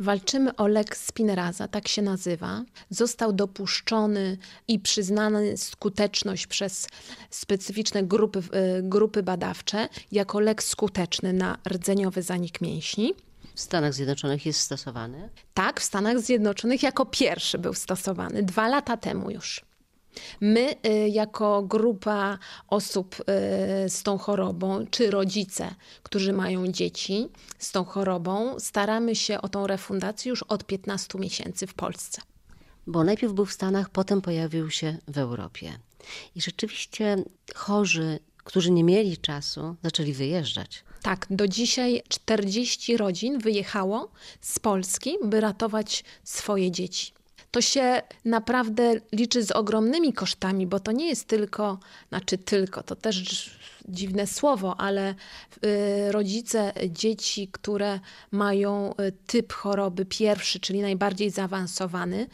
Walczymy o lek Spinraza, tak się nazywa. Został dopuszczony i przyznany skuteczność przez specyficzne grupy, y, grupy badawcze jako lek skuteczny na rdzeniowy zanik mięśni. W Stanach Zjednoczonych jest stosowany? Tak, w Stanach Zjednoczonych jako pierwszy był stosowany, dwa lata temu już. My, y, jako grupa osób y, z tą chorobą, czy rodzice, którzy mają dzieci z tą chorobą, staramy się o tą refundację już od 15 miesięcy w Polsce. Bo najpierw był w Stanach, potem pojawił się w Europie. I rzeczywiście chorzy, którzy nie mieli czasu, zaczęli wyjeżdżać. Tak, do dzisiaj 40 rodzin wyjechało z Polski, by ratować swoje dzieci to się naprawdę liczy z ogromnymi kosztami, bo to nie jest tylko, znaczy tylko, to też dziwne słowo, ale y, rodzice dzieci, które mają y, typ choroby pierwszy, czyli najbardziej zaawansowany,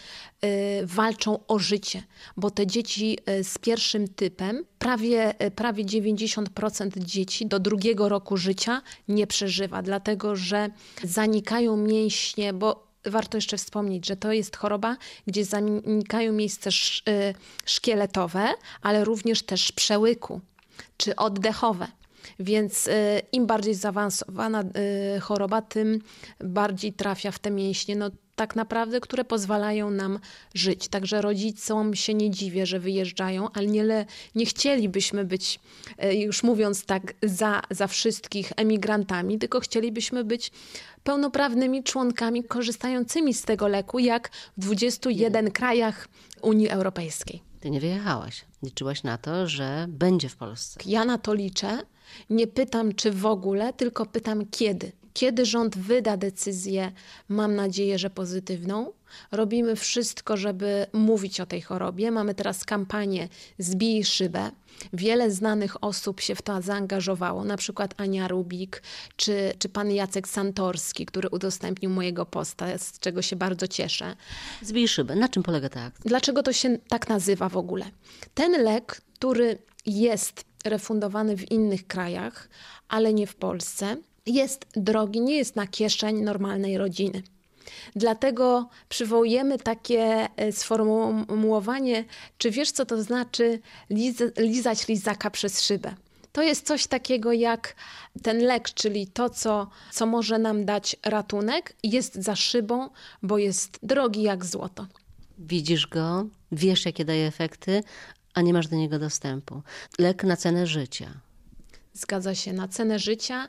y, walczą o życie, bo te dzieci z pierwszym typem, prawie, prawie 90% dzieci do drugiego roku życia nie przeżywa, dlatego że zanikają mięśnie, bo warto jeszcze wspomnieć, że to jest choroba, gdzie zanikają miejsce y, szkieletowe, ale również też przełyku czy oddechowe. Więc y, im bardziej zaawansowana y, choroba, tym bardziej trafia w te mięśnie. No, tak naprawdę, które pozwalają nam żyć. Także rodzicom się nie dziwię, że wyjeżdżają, ale nie, nie chcielibyśmy być, już mówiąc tak, za, za wszystkich emigrantami, tylko chcielibyśmy być pełnoprawnymi członkami korzystającymi z tego leku, jak w 21 nie. krajach Unii Europejskiej. Ty nie wyjechałaś. Liczyłaś na to, że będzie w Polsce. Ja na to liczę. Nie pytam, czy w ogóle, tylko pytam, kiedy. Kiedy rząd wyda decyzję, mam nadzieję, że pozytywną, robimy wszystko, żeby mówić o tej chorobie. Mamy teraz kampanię Zbij szybę. Wiele znanych osób się w to zaangażowało, na przykład Ania Rubik czy, czy pan Jacek Santorski, który udostępnił mojego posta, z czego się bardzo cieszę. Zbij szybę. Na czym polega ta akcja? Dlaczego to się tak nazywa w ogóle? Ten lek, który jest refundowany w innych krajach, ale nie w Polsce, jest drogi, nie jest na kieszeń normalnej rodziny. Dlatego przywołujemy takie e, sformułowanie, czy wiesz, co to znaczy liz lizać lizaka przez szybę? To jest coś takiego jak ten lek, czyli to, co, co może nam dać ratunek, jest za szybą, bo jest drogi jak złoto. Widzisz go, wiesz, jakie daje efekty, a nie masz do niego dostępu. Lek na cenę życia. Zgadza się, na cenę życia